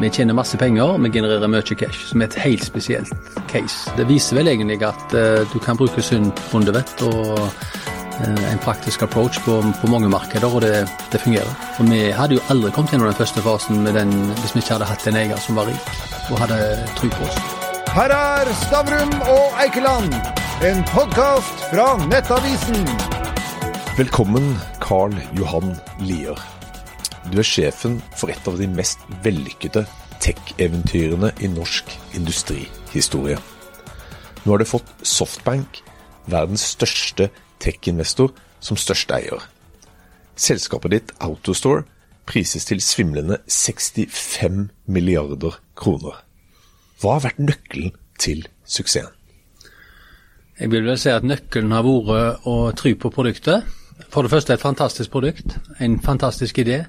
Vi tjener masse penger, vi genererer mye cash, som er et helt spesielt case. Det viser vel egentlig at uh, du kan bruke sunn bondevett og uh, en praktisk approach på, på mange markeder, og det, det, fungerer. For vi hadde jo aldri kommet gjennom den første fasen den, hvis vi ikke hadde hatt en eier som var rik og hadde tro på oss. Her er Stavrum og Eikeland, en podkast fra Nettavisen. Velkommen, Carl Johan Lier. Du er sjefen for et av de mest vellykkede tech-eventyrene i norsk industrihistorie. Nå har du fått Softbank, verdens største tech-investor, som største eier. Selskapet ditt Autostore prises til svimlende 65 milliarder kroner. Hva har vært nøkkelen til suksessen? Jeg vil vel si at nøkkelen har vært å tro på produktet. For det første et fantastisk produkt, en fantastisk idé.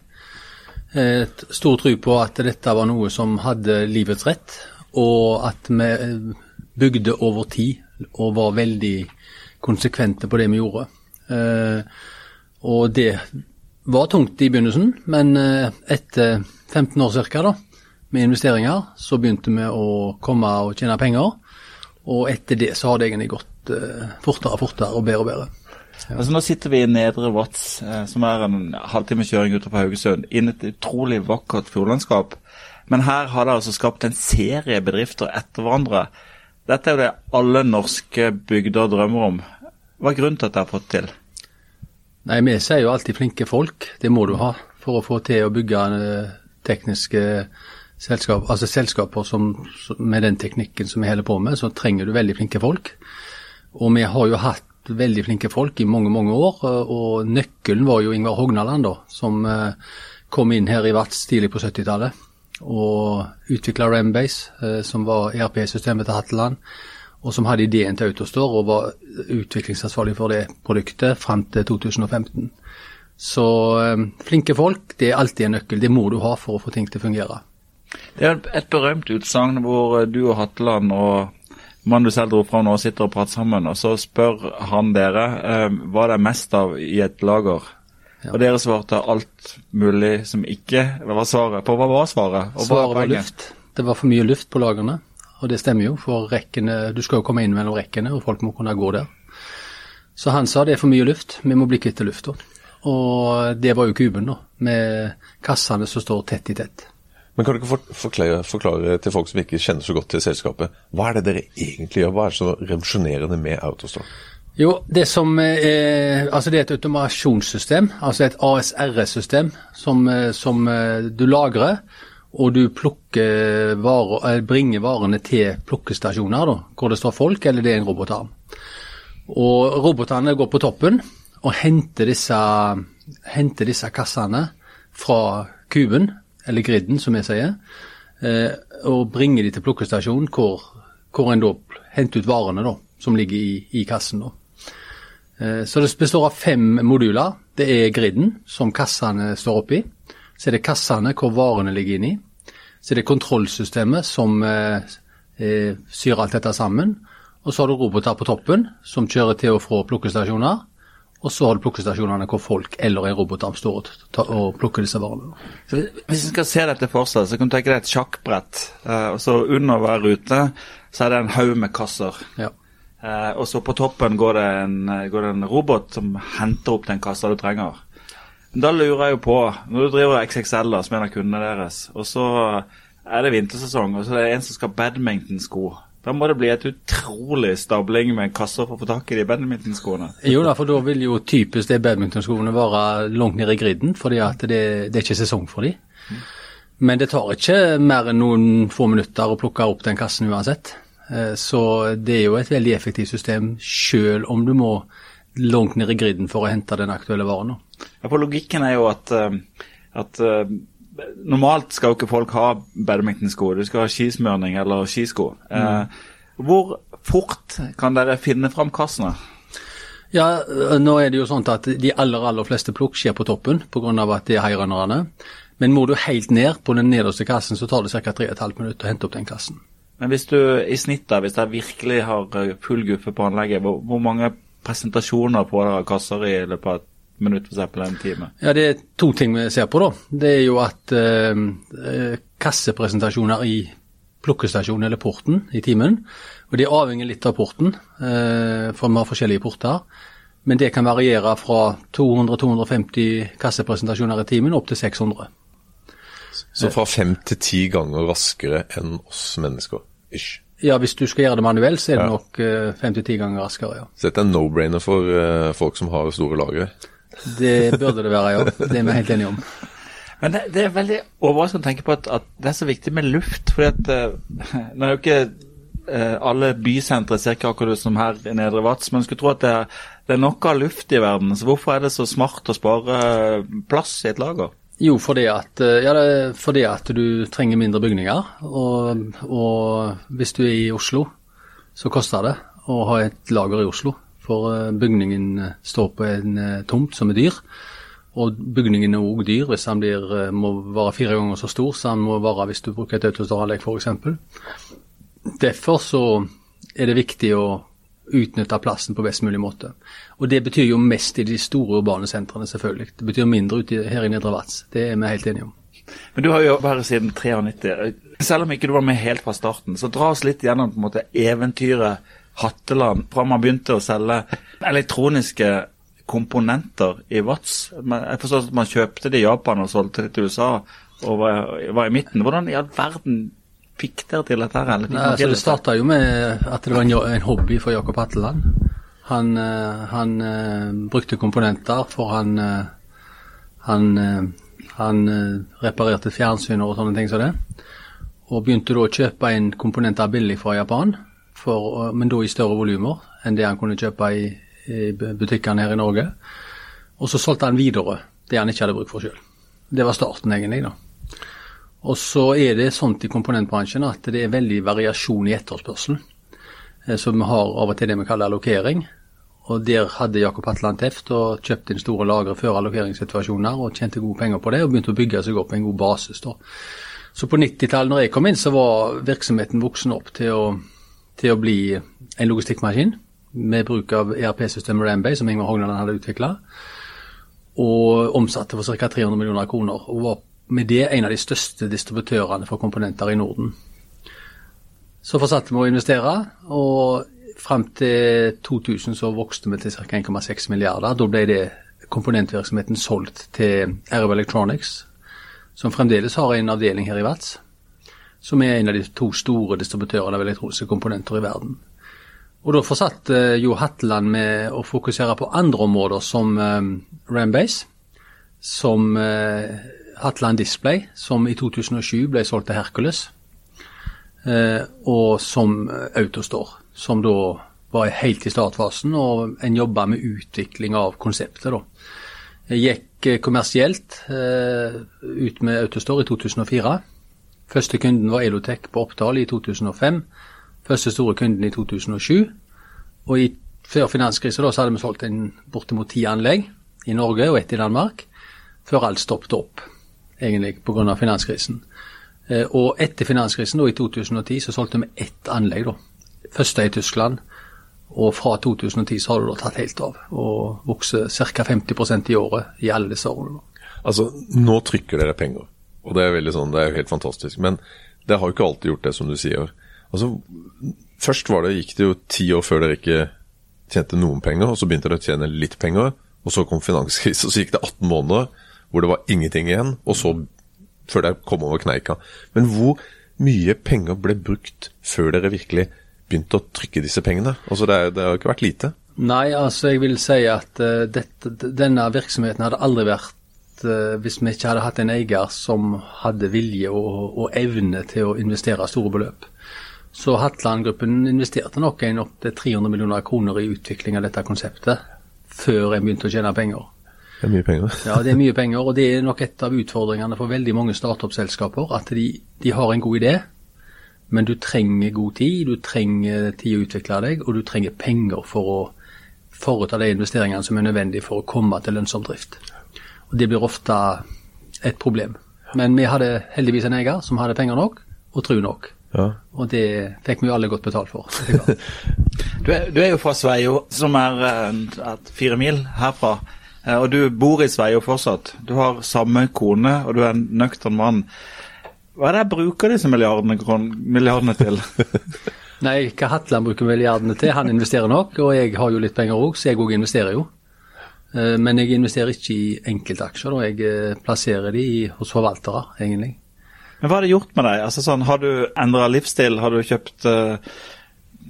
Et stor tro på at dette var noe som hadde livets rett, og at vi bygde over tid og var veldig konsekvente på det vi gjorde. Eh, og det var tungt i begynnelsen, men eh, etter 15 år ca. med investeringer, så begynte vi å komme og tjene penger. Og etter det så har det egentlig gått eh, fortere og fortere og bedre og bedre. Altså Nå sitter vi i Nedre Vats, eh, som er en halvtime kjøring utenfor Haugesund, inn et utrolig vakkert fjordlandskap. Men her har det altså skapt en serie bedrifter etter hverandre. Dette er jo det alle norske bygder drømmer om. Hva er grunnen til at dere har fått til? Nei, Vi sier jo alltid flinke folk. Det må du ha for å få til å bygge eh, tekniske selskap, altså selskaper som, med den teknikken som vi holder på med, så trenger du veldig flinke folk. Og vi har jo hatt veldig flinke folk i mange, mange år. Og nøkkelen var jo Ingvar Hognaland, da, som eh, kom inn her i Vats tidlig på 70-tallet. Og utvikla Rambase, eh, som var ERP-systemet til Hatteland. Og som hadde ideen til Autostore og var utviklingsansvarlig for det produktet fram til 2015. Så eh, flinke folk, det er alltid en nøkkel. Det må du ha for å få ting til å fungere. Det er et berømt utsagn hvor du og Hatteland og mannen du selv dro fra nå, sitter og prater sammen, og så spør han dere eh, hva det er mest av i et lager. Ja. Og dere svarte alt mulig som ikke var svaret? På hva var svaret? Og svaret var luft. Det var for mye luft på lagrene. Og det stemmer jo, for rekkene, du skal jo komme inn mellom rekkene, og folk må kunne gå der. Så han sa det er for mye luft, vi må bli kvitt lufta. Og det var jo kuben, da, med kassene som står tett i tett. Men kan du ikke forklare, forklare, til folk som ikke kjenner så godt til selskapet, hva er det dere egentlig gjør? Hva er det så revolusjonerende med Autostore? Jo, det som er, altså det er et automasjonssystem, altså et ASRS-system som, som, du lagrer. Og du varer, bringer varene til plukkestasjoner da, hvor det står folk, eller det er en robotarm. Og robotene går på toppen og henter disse, henter disse kassene fra kuben eller griden som vi sier, eh, og bringer de til plukkestasjonen hvor, hvor en da henter ut varene da, som ligger i, i kassen. da. Eh, så det består av fem moduler. Det er griden, som kassene står oppi. Så er det kassene hvor varene ligger inni. Så er det kontrollsystemet som eh, eh, syr alt dette sammen. Og så har du roboter på toppen som kjører til og fra plukkestasjoner. Og så har du plukkestasjonene hvor folk eller en robotarm står og, plukker disse varene. Så hvis vi skal se dette for seg, så kan du tenke deg et sjakkbrett. Eh, og så under hver rute så er det en haug med kasser. Ja. Eh, og så på toppen går det, en, går det en robot som henter opp den kassa du trenger. Da lurer jeg jo på, når du driver XXL da, som en av kundene deres, og så er det vintersesong, og så er det en som skal badmintonsko. Da må det bli et utrolig stabling med kasser for å få tak i de badmintonskoene. Jo da, for da vil jo typisk de badmintonskoene være langt nede i griden, fordi at det, det er ikke sesong for de. Men det tar ikke mer enn noen få minutter å plukke opp den kassen uansett. Eh, så det er jo et veldig effektivt system, selv om du må langt ned i griden for å hente den aktuelle varen. Ja, for logikken er jo at, eh, at eh, Normalt skal jo ikke folk ha badmintonsko, du skal ha skismørning eller skisko. Mm. Eh, hvor fort kan dere finne fram kassene? Ja, nå er det jo sånn at De aller aller fleste plukk skjer på toppen pga. at det er highrunnerne. Men må du helt ned på den nederste kassen, så tar det ca. 3,5 minutter å hente opp den kassen. Men hvis du i snitt da, hvis jeg virkelig har eh, full guffe på anlegget, hvor, hvor mange presentasjoner på kasser i løpet av minutt, f.eks. en time? Ja, Det er to ting vi ser på. da. Det er jo at eh, kassepresentasjoner i plukkestasjonen eller porten i timen. Og Det avhenger litt av porten, eh, for vi har forskjellige porter. Men det kan variere fra 200-250 kassepresentasjoner i timen opp til 600. Så fra fem til ti ganger raskere enn oss mennesker. Ish. Ja, hvis du skal gjøre det manuelt, så er det nok eh, fem til ti ganger raskere, ja. Så dette er en no-brainer for eh, folk som har store lagre. Det burde det være, ja. Det er vi helt enige om. Men det, det er veldig overraskende å tenke på at, at, det er så viktig med luft. fordi at uh, Nå er jo ikke uh, alle bysentre ikke akkurat som her i Nedre Vats, men skulle tro at det er, det er nok av luft i verden. Så hvorfor er det så smart å spare plass i et lager? Jo, fordi at, ja, fordi at du trenger mindre bygninger. Og, og, hvis du er i Oslo, så koster det å ha et lager i Oslo. For bygningen står på en tomt som er dyr. Og bygningen er òg dyr hvis den blir, eh, må være fire ganger så stor som den må være hvis du bruker et autostradanlegg f.eks. Derfor så er det viktig å utnytte plassen på best mulig måte. Og Det betyr jo mest i de store urbane sentrene, selvfølgelig. Det betyr mindre ute her i Nedre Vats. Det er vi helt enige om. Men du har jo vært her siden 93. Selv om ikke du var med helt fra starten, så dra oss litt gjennom på en måte eventyret Hatteland fra man begynte å selge elektroniske komponenter i Watts. Jeg forstår at man kjøpte det i Japan og solgte det til USA og var, var i midten. Hvordan i all verden fikk dere til dette? her? Nei, altså, det starta jo med at det var en, en hobby for Jakob Hatteland. Han, eh, han uh, brukte komponenter, for han, uh, han, han reparerte fjernsyn og sånne ting som det. Og begynte da å kjøpe inn komponenter billig fra Japan, for, men da i større volumer enn det han kunne kjøpe i, i butikkene her i Norge. Og så solgte han videre det han ikke hadde bruk for sjøl. Det var starten, egentlig. da. Og så er det sånt i komponentbransjen at det er veldig variasjon i etterspørselen. Eh, så vi har av og til det vi kaller allokering. Og der hadde Jakob Hatland teft og kjøpt inn store lagre før allokeringssituasjoner og tjente gode penger på det og begynte å bygge seg opp en god basis. da. Så på 90-tallet når jeg kom inn, så var virksomheten voksen opp til å, til å bli en logistikkmaskin med bruk av ERP-systemet Rambay, som Ingvar Hogneland hadde utvikla, og omsatte for ca. 300 millioner kroner. Og var med det en av de største distributørene for komponenter i Norden. Så fortsatte vi å investere, og fram til 2000 så vokste vi til ca. 1,6 milliarder. Da ble det komponentvirksomheten solgt til RV Electronics, som fremdeles har en avdeling her i Vats, som er en av de to store distributørene av elektroniske komponenter i verden. Og da fortsatte eh, Jo Hatteland med å fokusere på andre områder som um, Rambase, som uh, Hatteland Display, som i 2007 ble solgt til Hercules, og som Autostore, som da var helt i startfasen, og en jobba med utvikling av konseptet. da. Jeg gikk kommersielt ut med Autostore i 2004. Første kunden var Elotech på Oppdal i 2005. Første store kunden i 2007. Og i, før finanskrisen hadde vi solgt en bortimot ti anlegg i Norge og ett i Danmark, før alt stoppet opp, egentlig pga. finanskrisen. Eh, og etter finanskrisen da, i 2010 så solgte vi ett anlegg. da. Første i Tyskland. Og fra 2010 så har det tatt helt av, og vokser ca. 50% i året i alle disse årene. Altså, nå trykker dere penger, og det er veldig sånn, det er jo helt fantastisk. Men det har jo ikke alltid gjort det, som du sier. Altså, Først var det, gikk det jo ti år før dere ikke tjente noen penger, og så begynte dere å tjene litt penger. Og så kom finanskrise, og så gikk det 18 måneder hvor det var ingenting igjen. Og så før dere kom over kneika. Men hvor mye penger ble brukt før dere virkelig begynte å trykke disse pengene? Altså Det, er, det har ikke vært lite? Nei, altså jeg vil si at uh, dette, denne virksomheten hadde aldri vært uh, hvis vi ikke hadde hatt en eier som hadde vilje og, og evne til å investere store beløp. Så Hatland-gruppen investerte nok en opptil 300 millioner kroner i utvikling av dette konseptet før en begynte å tjene penger. Det er mye penger. ja, det er mye penger, og det er nok et av utfordringene for veldig mange startup-selskaper. At de, de, har en god idé, men du trenger god tid, du trenger tid å utvikle deg, og du trenger penger for å foreta de investeringene som er nødvendige for å komme til lønnsom drift. Og Det blir ofte et problem. Men vi hadde heldigvis en eier som hadde penger nok, og tru nok. Ja. Og det fikk vi jo alle godt betalt for. du, er, du, er, jo fra Sveio, som er uh, fire mil herfra. Uh, og du bor i Sveio fortsatt. Du har samme kone, og du er en nøktern mann. Hva er det jeg bruker disse milliardene, kron- milliardene til? Nei, hva Hatland bruker milliardene til, han investerer nok, og jeg har jo litt penger òg, så jeg òg investerer jo. Eh, Men jeg investerer ikke i enkeltaksjer, da. jeg eh, plasserer de hos forvaltere, egentlig. Men hva har det gjort med deg? Altså sånn, Har du endra livsstil? Har du kjøpt uh,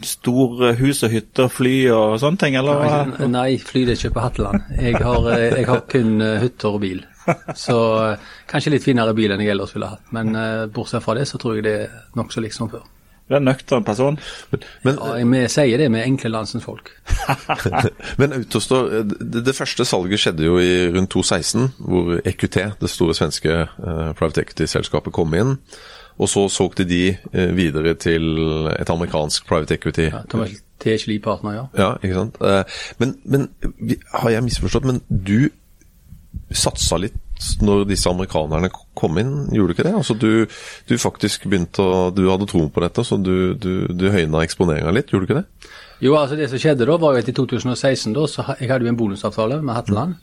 store hus og hytter, fly og sånne ting, eller? Nei, Nei, fly det ikke på Hatteland. Jeg har, jeg har kun hytter og bil. Så kanskje litt finere bil enn jeg ellers ville hatt. Men uh, bortsett fra det, så tror jeg det er nokså likt som før. Du er en nøktern person. Men, Ja, vi sier det med enkle landsens folk. men Autostore, det, det første salget skjedde jo i rundt 2016, hvor EQT, det store svenske uh, private equity-selskapet, kom inn. Og så solgte de uh, videre til et amerikansk private equity. Ja, Thomas T. partner, ja. Ja, ikke sant. Uh, Men, men vi- har jeg misforstått, men du satsa litt når disse amerikanerne kom inn, gjorde du ikke det? Altså du, du faktisk begynte å Du hadde troen på dette, så du, du, du høyna eksponeringa litt, gjorde du ikke det? Jo, altså det som skjedde da, var jo at i 2016 da, så jeg hadde jo en bonusavtale med Hatteland.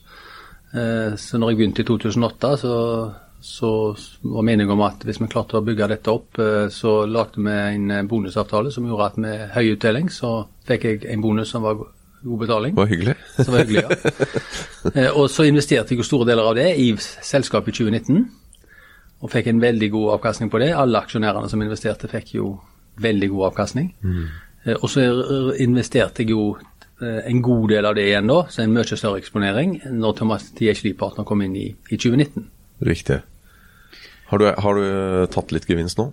Eh, så når jeg begynte i 2008, så, så var meningen om at hvis vi klarte å bygge dette opp, eh, så lagde vi en bonusavtale som gjorde at med høy utdeling, så fikk jeg en bonus som var go- god betaling. Det var hyggelig. Som var hyggelig, ja. Eh, og så investerte jeg jo store deler av det i selskapet i 2019, og fikk en veldig god avkastning på det. Alle aksjonærene som investerte fikk jo veldig god avkastning. Mm. og så er- investerte jeg jo eh, en god del av det igjen da, så en mye større eksponering, når Thomas THD Partner kom inn i, i 2019. Riktig. Har du, har du eh, tatt litt gevinst nå?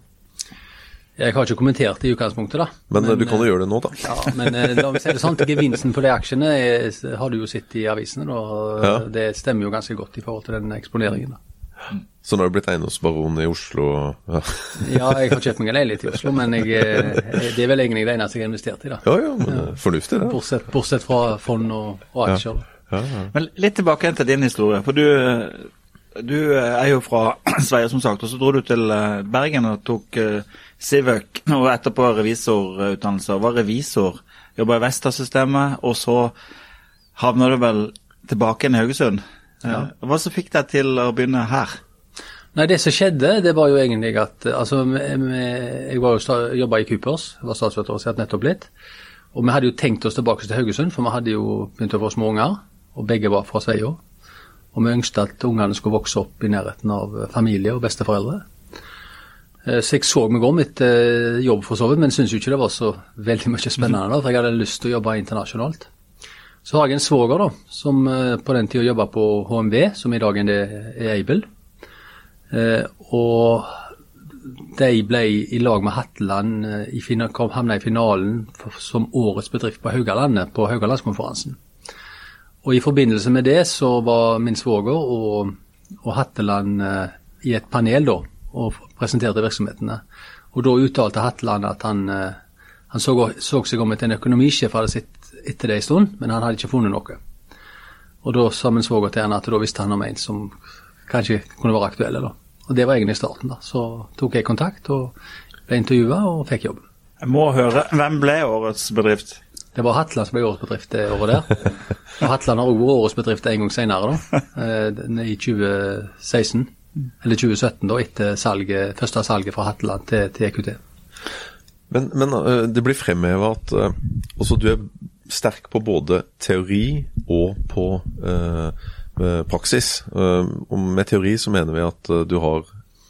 Jeg har ikke kommentert det i utgangspunktet, da. Men, men du kan jo gjøre det nå, da. Ja, men eh, la oss si det sånn, gevinsten på de aksjene er, har du jo sett i avisene. da, og Ja. Det stemmer jo ganske godt i forhold til den eksponeringen. da. Så nå har du blitt eiendomsbaron i Oslo. Ja, Ja, jeg har kjøpt meg en leilighet i Oslo, men jeg, eh, det er vel egentlig det eneste jeg har investert i. da. ja, ja men fornuftig, det. Bortsett, bortsett fra fond og, og aksjer. Ja, ja. Men litt tilbake til din historie. For du, du er jo fra Sverige, som sagt, og så dro du til eh, Bergen og tok Civic, og etterpå revisorutdannelse. Var revisor, jobba i Vesta-systemet, og så havna du vel tilbake igjen i Haugesund. Ja. Hva som fikk deg til å begynne her? Nei, Det som skjedde, det var jo egentlig at eh, altså, Jeg var jo jobba i Coopers, var statsveteransett nettopp litt. Og vi hadde jo tenkt oss tilbake til Haugesund, for vi hadde jo begynt å få små unger. Og begge var fra Sveio. Og vi ønsket at ungene skulle vokse opp i nærheten av eh, familie og besteforeldre. Eh, Så jeg så meg om etter jobb for så vidt, men syntes jo ikke det var så veldig mye spennende. da, For jeg hadde lyst til å jobbe internasjonalt. Så har jeg en svoger da, som eh, på den tida jobba på HMV, som i dag er Able. Eh, og de ble i lag med Hatteland i havna i finalen som årets bedrift på Haugalandet på Haugalandskonferansen. Og i forbindelse med det så var min svoger og, og Hatteland i et panel da, og presenterte virksomhetene. Og da uttalte Hatteland at han, eh, han så, så seg om etter en økonomisjef hadde sett etter det en stund, men han hadde ikke funnet noe. Og da sa min svoger til han at da visste han om en som kanskje kunne være aktuell. da. Og det var egentlig starten. da. Så tok jeg kontakt og ble intervjua og fikk jobben. Jeg må høre, hvem ble årets bedrift? Det var Hatland som ble årets bedrift det året der. Og Hatland har òg vært årets bedrift en gang senere, da. Eh, I 2016. Eller 2017, da, etter salget, første salget fra Hatteland til, til EQT. Men, men øh, det blir fremheva at øh, også du er sterk på både teori og på øh, øh, praksis. Og med teori så mener vi at du har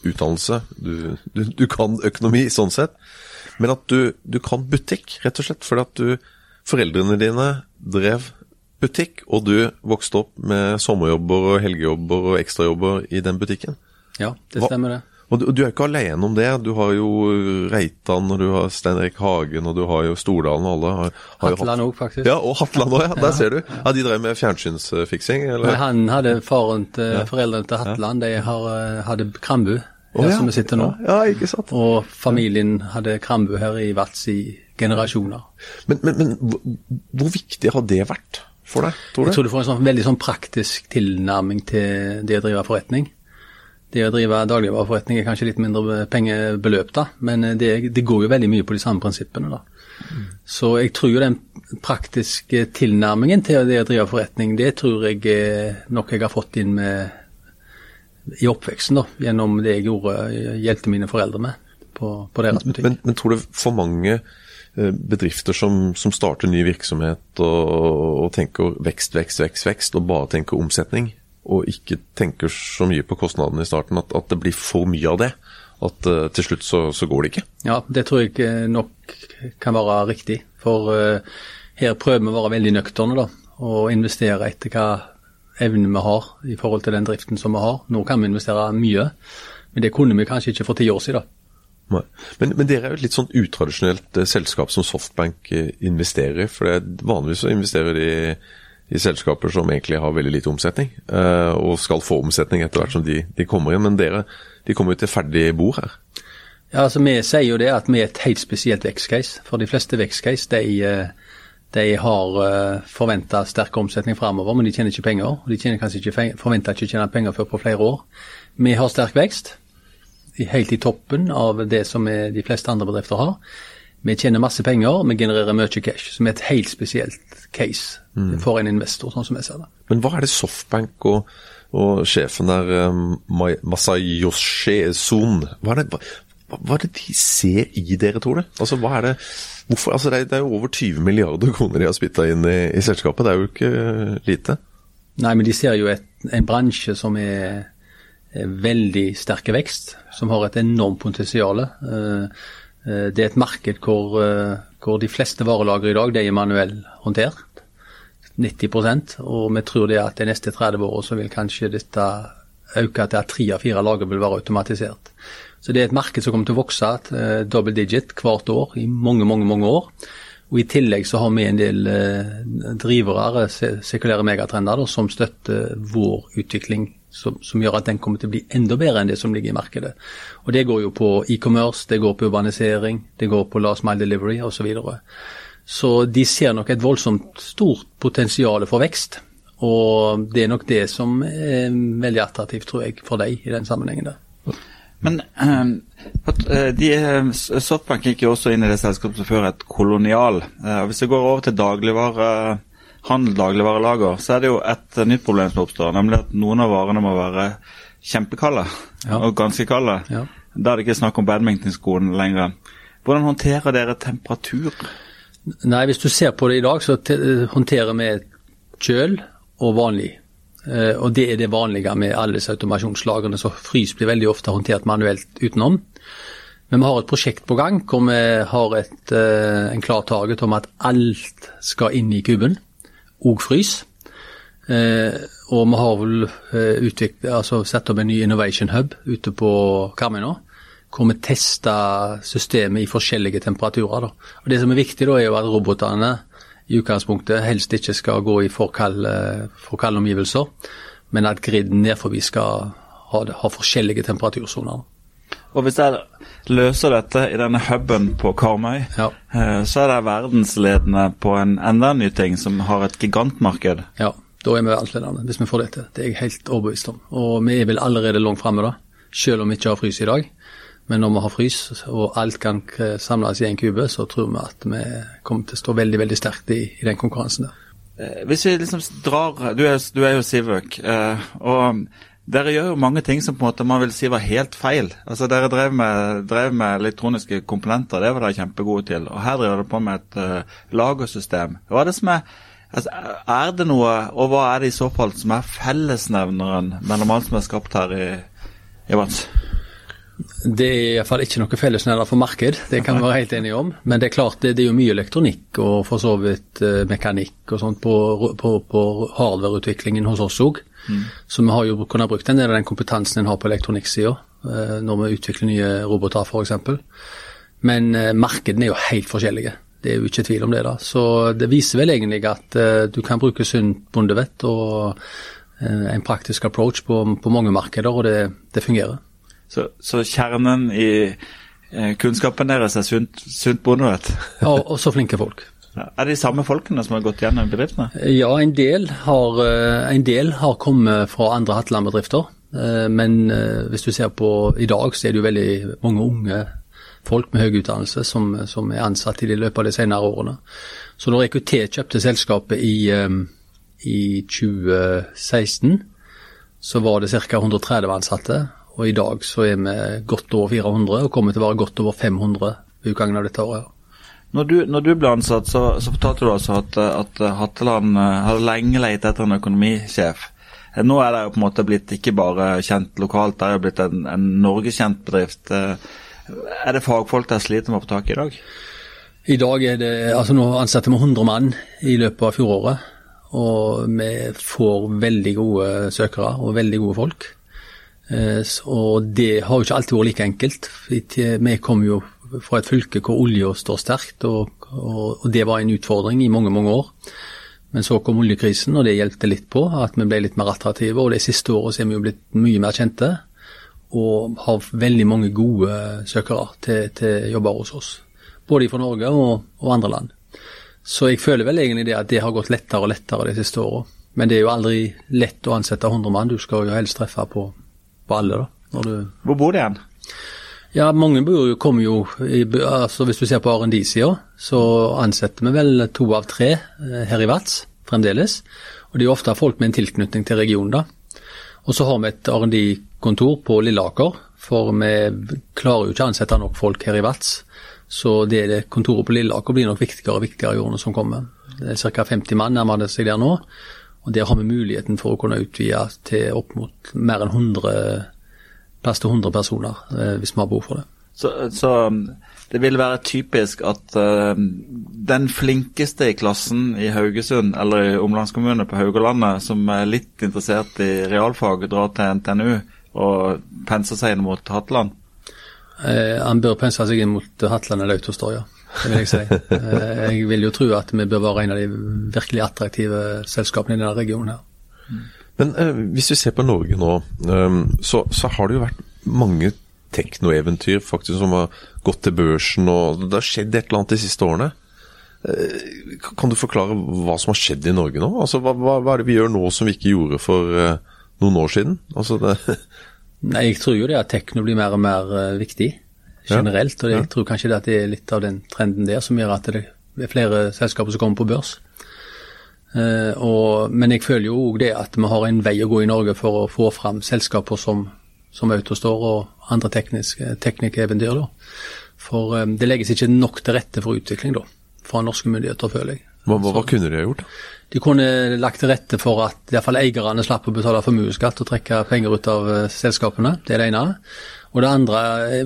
utdannelse, du, du, du kan økonomi sånn sett, men at du, du kan butikk, rett og slett. Fordi at du Foreldrene dine drev butikk, og du vokste opp med sommerjobber og helgejobber og ekstrajobber i den butikken. Ja, det stemmer det. Og du, du er ikke alene om det. Du har jo Reitan, og du har Stein Erik Hagen, og du har jo Stordalen, og alle har, har Hatland Hatland hatt faktisk. Ja, og Hatland òg, ja. Der ser du. Ja, De drev med fjernsynsfiksing, eller? Nei, han hadde faren til foreldrene til Hatland, de har, eh, hadde Krambu, der ja. som vi sitter nå. Ja, ja, ikke sant. Og familien hadde Krambu her i Vats i generasjoner. Men, men, men hvor viktig har det vært for deg, tror du? Jeg tror du får en sånn veldig sånn praktisk tilnærming til det å drive forretning. Det å drive dagligvareforretning er kanskje litt mindre pengebeløp, da, men det, det går jo veldig mye på de samme prinsippene. da. Så jeg tror jo den praktiske tilnærmingen til det å drive forretning, det tror jeg eh, nok jeg har fått inn med, i oppveksten, da, gjennom det jeg gjorde, hjelpte mine foreldre med på, på deres butikk. Men, men, tror du for mange bedrifter som, som starter ny virksomhet og, og, tenker vekst, vekst, vekst, vekst, og bare tenker omsetning, og ikke tenker så mye på kostnadene i starten, at, at det blir for mye av det? At uh, til slutt så, så, går det ikke? Ja, det tror jeg nok kan være riktig. For uh, her prøver vi å være veldig nøkterne da, og investere etter hva evne vi har i forhold til den driften som vi har. Nå kan vi investere mye, men det kunne vi kanskje ikke for ti år siden. Men, men, dere er jo et litt sånn utradisjonelt eh, selskap som Softbank eh, investerer i. For det, vanligvis så investerer de i selskaper som egentlig har veldig lite omsetning, eh, og skal få omsetning etter hvert som de, de kommer inn. Men dere de kommer jo til ferdig bord her. Ja, altså Vi sier jo det at vi er et helt spesielt vekstcase. For de fleste vekstcase de eh, de har eh, forventa sterk omsetning framover, men de tjener ikke penger. Og De tjener kanskje ikke forventer ikke å tjene penger før på flere år. Vi har sterk vekst, helt i toppen av det som de fleste andre bedrifter har. Vi tjener masse penger, vi genererer mye cash, som er et helt spesielt case mm. for en investor, sånn som jeg ser det. Men hva er det Softbank og, og sjefen der, um, Masayoshe Son, hva er, det, hva, hva er det de ser i dere, tror du? Altså, hva er det Hvorfor? Altså, det, er, jo over 20 milliarder kroner de har spytta inn i, i, selskapet. Det er jo ikke uh, lite. Nei, men de ser jo et, en bransje som er veldig sterk vekst, som har et enormt potensial. Uh, uh, det er et marked hvor, hvor de fleste varelagre i dag det er manuell håndtert. 90% og vi tror det at de neste 30 årene så vil kanskje dette øke til at tre av fire lager vil være automatisert. Så det er et marked som kommer til å vokse double digit hvert år i mange, mange mange år. Og I tillegg så har vi en del uh, drivere, sekulære megatrender, som støtter vår utvikling. Som, som, gjør at den kommer til å bli enda bedre enn det som ligger i markedet. Og Det går jo på e-commerce, det går på urbanisering, det går på last mile delivery osv. Så, videre. så de ser nok et voldsomt stort potensial for vekst. Og det er nok det som er veldig attraktivt, tror jeg, for deg i den sammenhengen der. Men uh, de, eh, Softbank gikk jo også inn i det selskapet som før et kolonial. og hvis vi går over til dagligvare, handel, dagligvarelager, så er det jo et nytt problem som oppstår. Nemlig at noen av varene må være kjempekalde, ja. og ganske kalde. Ja. Da er det ikke snakk om badmintonskoene lenger. Hvordan håndterer dere temperatur? Nei, Hvis du ser på det i dag, så håndterer vi kjøl og vanlig Eh, og det er det vanlige med alle disse automasjonslagrene, så frys blir veldig ofte håndtert manuelt utenom. Men vi har et prosjekt på gang hvor vi har et, eh, en klar target om at alt skal inn i kuben, òg frys. Eh, og vi har vel utviklet, altså satt opp en ny innovation hub ute på Karmøy nå. Hvor vi tester systemet i forskjellige temperaturer. Da. Og Det som er viktig, da, er jo at robotene i utgangspunktet helst ikke skal gå i for kalde, omgivelser, men at griden nedfor skal ha, ha forskjellige temperatursoner. Og Hvis jeg løser dette i denne huben på Karmøy, ja. Eh, så er det verdensledende på en enda ny ting som har et gigantmarked. Ja, da er vi verdensledende hvis vi får det til. Det er jeg helt overbevist om. Og vi er vel allerede langt framme, da. Selv om vi ikke har frys i dag. Men når vi har frys og alt kan samles i en kube, så tror vi at vi kommer til å stå veldig veldig sterkt i, i den konkurransen der. Eh, hvis vi liksom drar Du er, du er jo Sivøk. Eh, og dere gjør jo mange ting som på en måte man vil si var helt feil. Altså Dere drev med, drev med elektroniske komponenter, det var dere kjempegode til. Og her driver dere på med et uh, lagersystem. Hva er det som er altså, Er det noe, og hva er det i så fall som er fellesnevneren mellom alt som er skapt her i, i Vans? Det er iallfall ikke noe fellesnevner for marked, det kan vi være helt enige om. Men det er klart det, det er jo mye elektronikk og for så vidt uh, mekanikk og sånt på, på, på hardwareutviklingen hos oss òg. Mm. Så vi har jo kunnet brukt en del av den kompetansen en har på elektronikksida uh, når vi utvikler nye roboter f.eks. Men uh, markedene er jo helt forskjellige. Det er jo ikke tvil om det. da. Så det viser vel egentlig at du kan bruke sunt bondevett og en praktisk approach på, på mange markeder, og det, det fungerer. Så, så kjernen i eh, kunnskapen deres er sunt, sunt bondevett? ja, og så flinke folk. Er det de samme folkene som har gått gjennom bedriftene? Ja, en del har, eh, en del har kommet fra andre Hatteland-bedrifter. Eh, men hvis du ser på i dag, så er det jo veldig mange unge folk med høy utdannelse som, som er ansatt i løpet av de senere årene. Så når EQT kjøpte selskapet i, i 2016, så var det ca. 130 ansatte. Og i dag så er vi godt over 400, og kommer til å være godt over 500 ved utgangen av dette året. Når du, når du ble ansatt, så, så fortalte du altså at, at Hatteland eh, hadde lenge lett etter en økonomisjef. Eh, nå er det jo på en måte blitt ikke bare kjent lokalt, det er jo blitt en, en norgeskjent bedrift. Eh, er det fagfolk der sliter med å få tak i i dag? I dag er det altså Nå ansetter vi 100 mann i løpet av fjoråret. Og vi får veldig gode søkere og veldig gode folk. Og det har jo ikke alltid vært like enkelt. Vi kommer jo fra et fylke hvor olja står sterkt, og, og, og, det var en utfordring i mange, mange år. Men så kom oljekrisen, og det hjelpte litt på at vi ble litt mer attraktive. Og de siste årene er vi jo blitt mye mer kjente, og har veldig mange gode søkere til, til jobber hos oss. Både fra Norge og, og, andre land. Så jeg føler vel egentlig det at det har gått lettere og lettere de siste årene. Men det er jo aldri lett å ansette 100 mann, du skal jo helst treffe på, på alle. da. Hvor bor de igjen? Ja, mange jo, kommer jo altså Hvis du ser på R&D-sida, så ansetter vi vel to av tre eh, her i Vats fremdeles. Og det er jo ofte folk med en tilknytning til regionen, da. Og så har vi et R&D-kontor på Lilleaker, for vi klarer jo ikke å ansette nok folk her i Vats. Så det, det kontoret på Lilleaker blir nok viktigere og viktigere i årene som kommer. Det er ca. 50 mann nærmer det seg der nå. Og der har vi muligheten for å kunne utvide til opp mot mer enn 100 plass til 100 personer eh, hvis vi har behov for det. Så, så, um, det vil være typisk at uh, den flinkeste i klassen i Haugesund eller i omlandskommune på Haugalandet, som er litt interessert i realfag, drar til NTNU og penser seg inn mot Hatteland? Eh, han bør pense seg inn mot Hatteland eller Autostore, ja. Det vil jeg si. eh, jeg vil jo tro at vi bør være en av de virkelig attraktive selskapene i denne regionen her. Men eh, hvis vi ser på Norge nå, eh, så, så, har det jo vært mange teknoeventyr faktisk som har gått til børsen, og det har skjedd et eller annet de siste årene. Eh, kan du forklare hva som har skjedd i Norge nå? Altså, hva, hva, hva er det vi gjør nå som vi ikke gjorde for eh, noen år siden? Altså, Nei, Jeg tror jo det at tekno blir mer og mer uh, viktig generelt. Ja. Og jeg tror kanskje det at det er litt av den trenden der som gjør at det er flere selskaper som kommer på børs. Uh, og, men jeg føler jo òg det at vi har en vei å gå i Norge for å få fram selskaper som, som Autostore og andre teknikkeventyr. For um, det legges ikke nok til rette for utvikling da, fra norske myndigheter, føler jeg. Hva, hva, hva kunne de ha gjort? De kunne lagt til rette for at i fall eierne slapp å betale formuesskatt og trekke penger ut av uh, selskapene. Det er det ene. Og det andre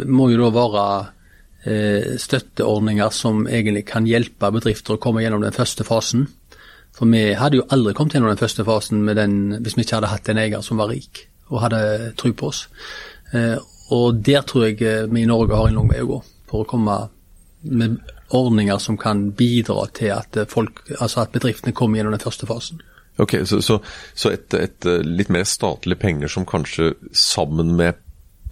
må jo da være uh, støtteordninger som egentlig kan hjelpe bedrifter å komme gjennom den første fasen for vi hadde jo aldri kommet gjennom den første fasen den, hvis vi ikke hadde hatt en eier som var rik og hadde tro på oss. Eh, og der tror jeg eh, vi i Norge har en lang vei å gå for å komme med ordninger som kan bidra til at, folk, altså at bedriftene kommer gjennom den første fasen. Ok, Så, så, så et, et, litt mer statlig penger som kanskje sammen med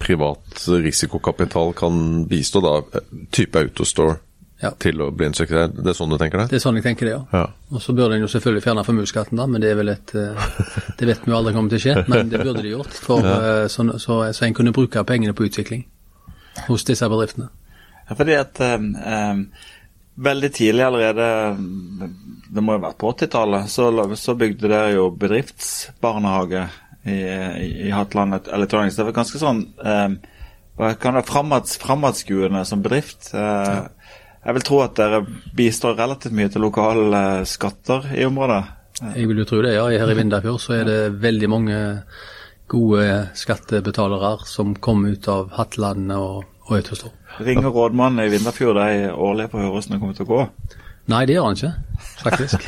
privat risikokapital kan bistå, da, type Autostore? Ja. til å bli en suksess. Det er sånn du tenker det? Det er sånn jeg tenker det, ja. ja. Og så burde en jo selvfølgelig fjerne formuesskatten, da, men det er vel et eh, Det vet vi jo aldri kommer til å skje, men det burde de gjort. For, ja. Eh, så, så, så, en kunne bruke pengene på utvikling hos disse bedriftene. Ja, fordi at um, um, veldig tidlig allerede, det må jo ha vært på 80-tallet, så, så, bygde dere jo bedriftsbarnehage i, i, i Hatland Electronics. Det var ganske sånn um, kan det være framadskuende som bedrift. Uh, jeg vil tro at dere bistår relativt mye til lokale skatter i området? Jeg vil jo tro det, ja. Her i Vindafjord så er det veldig mange gode skattebetalere som kommer ut av Hattland og, og Autostore. Ringer rådmannen i Vindafjord deg årlig på det kommer til å gå? Nei, det gjør han ikke, faktisk.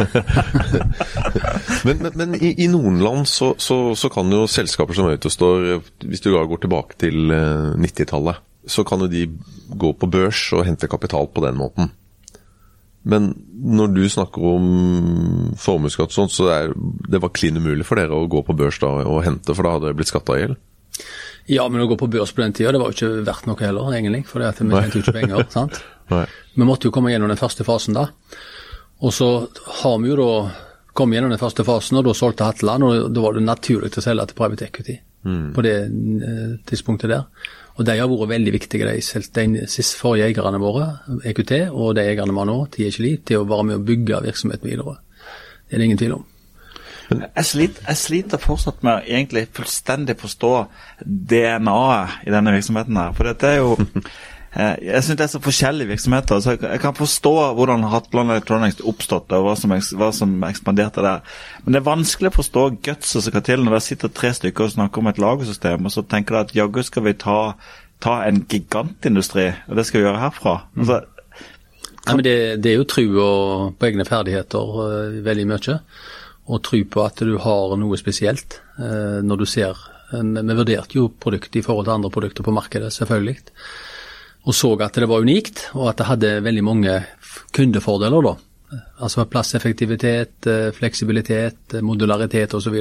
men, men, men i, i, noen land så, så, så, kan jo selskaper som Autostore, hvis du går tilbake til 90-tallet, eh, så kan jo de gå på børs og hente kapital på den måten. Men når du snakker om formuesskatt sånn, så er det var klin umulig for dere å gå på børs da og hente, for da hadde det blitt skatta i hjel? Ja, men å gå på børs på den tida, det var jo ikke verdt noe heller, egentlig. For vi tjente jo ikke penger. sant? Nei. Vi måtte jo komme gjennom den første fasen da. Og så har vi jo da kommet gjennom den første fasen, og da solgte Hatteland, og da var det naturlig å selge til private equity mm. på det eh, tidspunktet der. Og de har vært veldig viktige, de, de siste forrige eierne våre, EQT, og de eierne vi har nå, THLI, til å være med å bygge virksomheten videre. Det er det ingen tvil om. Jeg sliter, jeg sliter fortsatt med å egentlig fullstendig forstå DNA-et i denne virksomheten her. For dette er jo Jeg syns det er så forskjellige virksomheter. så Jeg kan forstå hvordan Hatland Electronics oppstått og hva som, hva som ekspanderte der. Men det er vanskelig å forstå gutset som skal til når det sitter tre stykker og snakker om et lagersystem, og så tenker de at jaggu skal vi ta, ta en gigantindustri, og det skal vi gjøre herfra. Altså, Nei, men det, det, er jo trua på egne ferdigheter uh, veldig mye. Og tro på at du har noe spesielt uh, når du ser en, Vi vurderte jo produktet i forhold til andre produkter på markedet, selvfølgelig. Og så at det var unikt, og at det hadde veldig mange kundefordeler, da. Altså plasseffektivitet, uh, fleksibilitet, modularitet osv.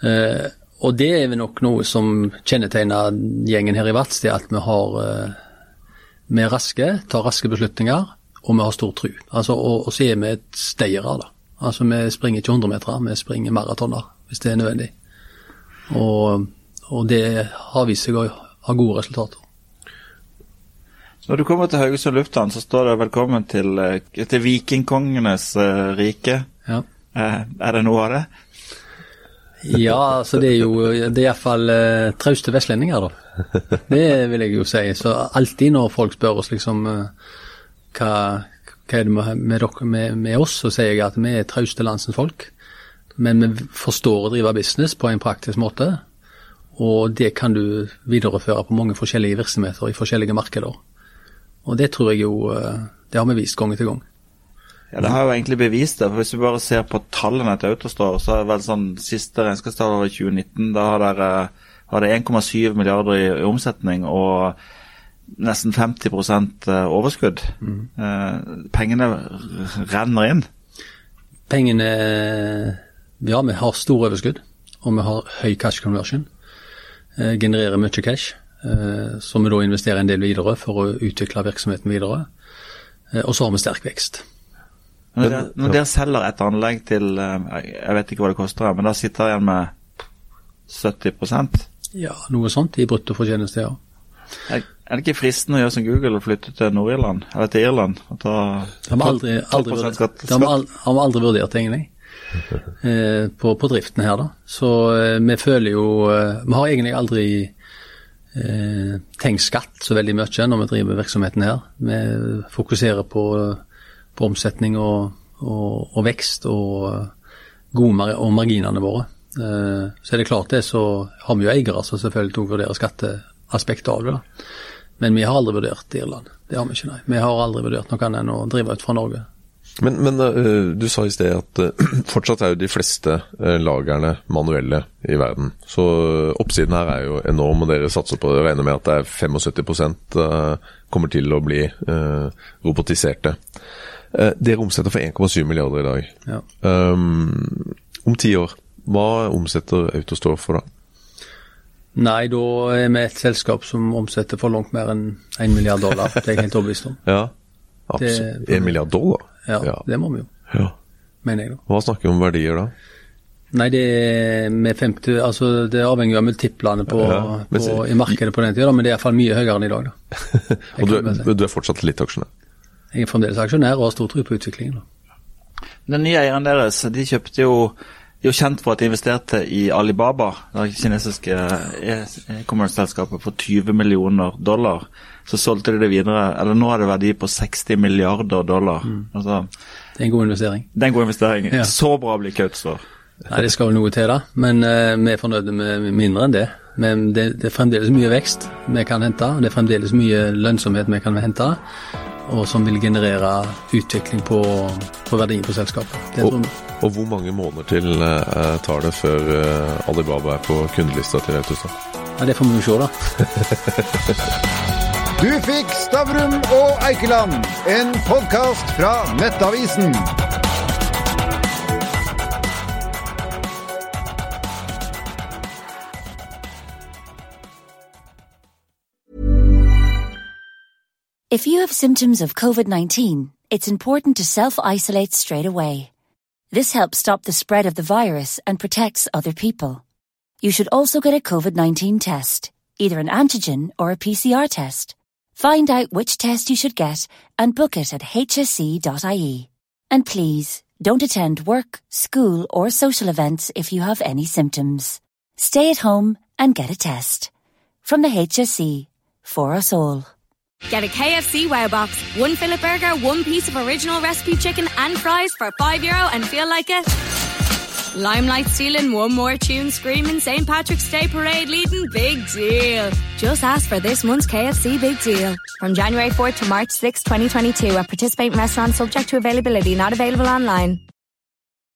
Uh, og det er nok noe som kjennetegner gjengen her i Vats, det at vi har vi er raske, tar raske beslutninger, og vi har stor tru. Altså, og, og, så er vi et steiere, da. Altså, vi springer ikke 100 meter, vi springer maratoner hvis det er nødvendig. Og, og det har vist seg å ha gode resultater. Når du kommer til Haugesund lufthavn, så står det 'velkommen til, eh, til vikingkongenes uh, rike'. Ja. Uh, er det noe av det? Ja, altså det er jo det er iallfall uh, trauste vestlendinger, da. Det vil jeg jo si. Så alltid når folk spør oss liksom uh, hva, hva, er det med, med, med, med, oss, så sier jeg at vi er trauste landsens folk. Men vi forstår å drive business på en praktisk måte. Og det kan du videreføre på mange forskjellige virksomheter i forskjellige markeder. Og det tror jeg jo uh, Det har vi vist gang etter gang. Ja, Det har jo egentlig bevist det. for Hvis vi bare ser på tallene til Autostore, så er det vel sånn siste regnskapstall over 2019. Da har dere har det 1,7 milliarder i, i omsetning og nesten 50 eh, overskudd. Mm. Eh, pengene renner inn. Pengene Ja, vi har stor overskudd, og vi har høy cash conversion. Eh, genererer mye cash, eh, som vi da investerer en del videre for å utvikle virksomheten videre. Eh, og så har vi sterk vekst. Når dere, når dere selger et anlegg til eh, Jeg vet ikke hva det koster, men da sitter dere igjen med 70% Ja, noe sånt i bruttofortjeneste, ja. Er, er det ikke fristende å gjøre som Google og flytte til Nord-Irland, eller til Irland? Og ta det har vi aldri, aldri, vurdert, skatt, det har vi aldri vurdert, egentlig. Eh, på, på, driften her, da. Så eh, vi føler jo eh, Vi har egentlig aldri eh, tenkt skatt så veldig mye når vi driver virksomheten her. Vi fokuserer på på omsetning og, og, og vekst og, gode, og marginene våre. Eh, så er det klart det, så har vi jo eiere som selvfølgelig vurderer skatteaspektet av det. da. Men vi har aldri vurdert Irland. Det har vi ikke, nei. Vi har aldri vurdert noe annet enn å drive ut fra Norge. Men, men uh, du sa i sted at uh, fortsatt er jo de fleste lagerne lagrene manuelle i verden. Så oppsiden her er jo enorm, og dere satser på det. Regner med at det er 75% kommer til å bli robotiserte. Eh, dere omsetter for 1,7 milliarder i dag. Ja. Um, om ti år, hva omsetter Autostore for da? Nei, da er vi et selskap som omsetter for langt mer enn 1 milliard dollar. Det er jeg helt overbevist om. ja, absolutt. 1 milliard dollar? Ja, ja, det må vi jo. Ja. Mener jeg da. Hva snakker vi om verdier da? Nei, det er med 50, altså det avhenger av multiplene på, ja, på, i markedet på den tida, men det er iallfall mye høyere enn i dag. Da. og du, du, er fortsatt litt aksjonær? Jeg er fremdeles aksjonær og har stor tro på utviklingen. da. Den nye eieren deres, de kjøpte jo de er jo kjent for at de investerte i Alibaba, det kinesiske e-commerce-selskapet, for 20 millioner dollar. Så solgte de det videre, eller nå er det verdi på 60 milliarder dollar. Mm. Altså, det er en god investering. Det er en god investering. Ja. Så bra blir Kautokeino. Nei, det skal vel noe til, da. Men uh, vi er fornøyde med mindre enn det. Men det, det, er fremdeles mye vekst vi kan hente. Det er fremdeles mye lønnsomhet vi kan hente og som vil generere utvikling på, på verdien på selskapet. Og, og, hvor mange måneder til uh, tar det før uh, Alibaba er på kundelista til Autostad? Ja, det får vi jo se, da. du fikk Stavrum og Eikeland, en podkast fra Nettavisen. If you have symptoms of COVID 19, it's important to self isolate straight away. This helps stop the spread of the virus and protects other people. You should also get a COVID 19 test, either an antigen or a PCR test. Find out which test you should get and book it at hsc.ie. And please, Don't attend work, school, or social events if you have any symptoms. Stay at home and get a test. From the HSC, for us all. Get a KFC Wow Box. One fillet burger, one piece of original recipe chicken and fries for €5 Euro and feel like it. Limelight stealing, one more tune screaming, St. Patrick's Day parade leading, big deal. Just ask for this month's KFC Big Deal. From January 4th to March 6, 2022 at participating restaurants subject to availability, not available online.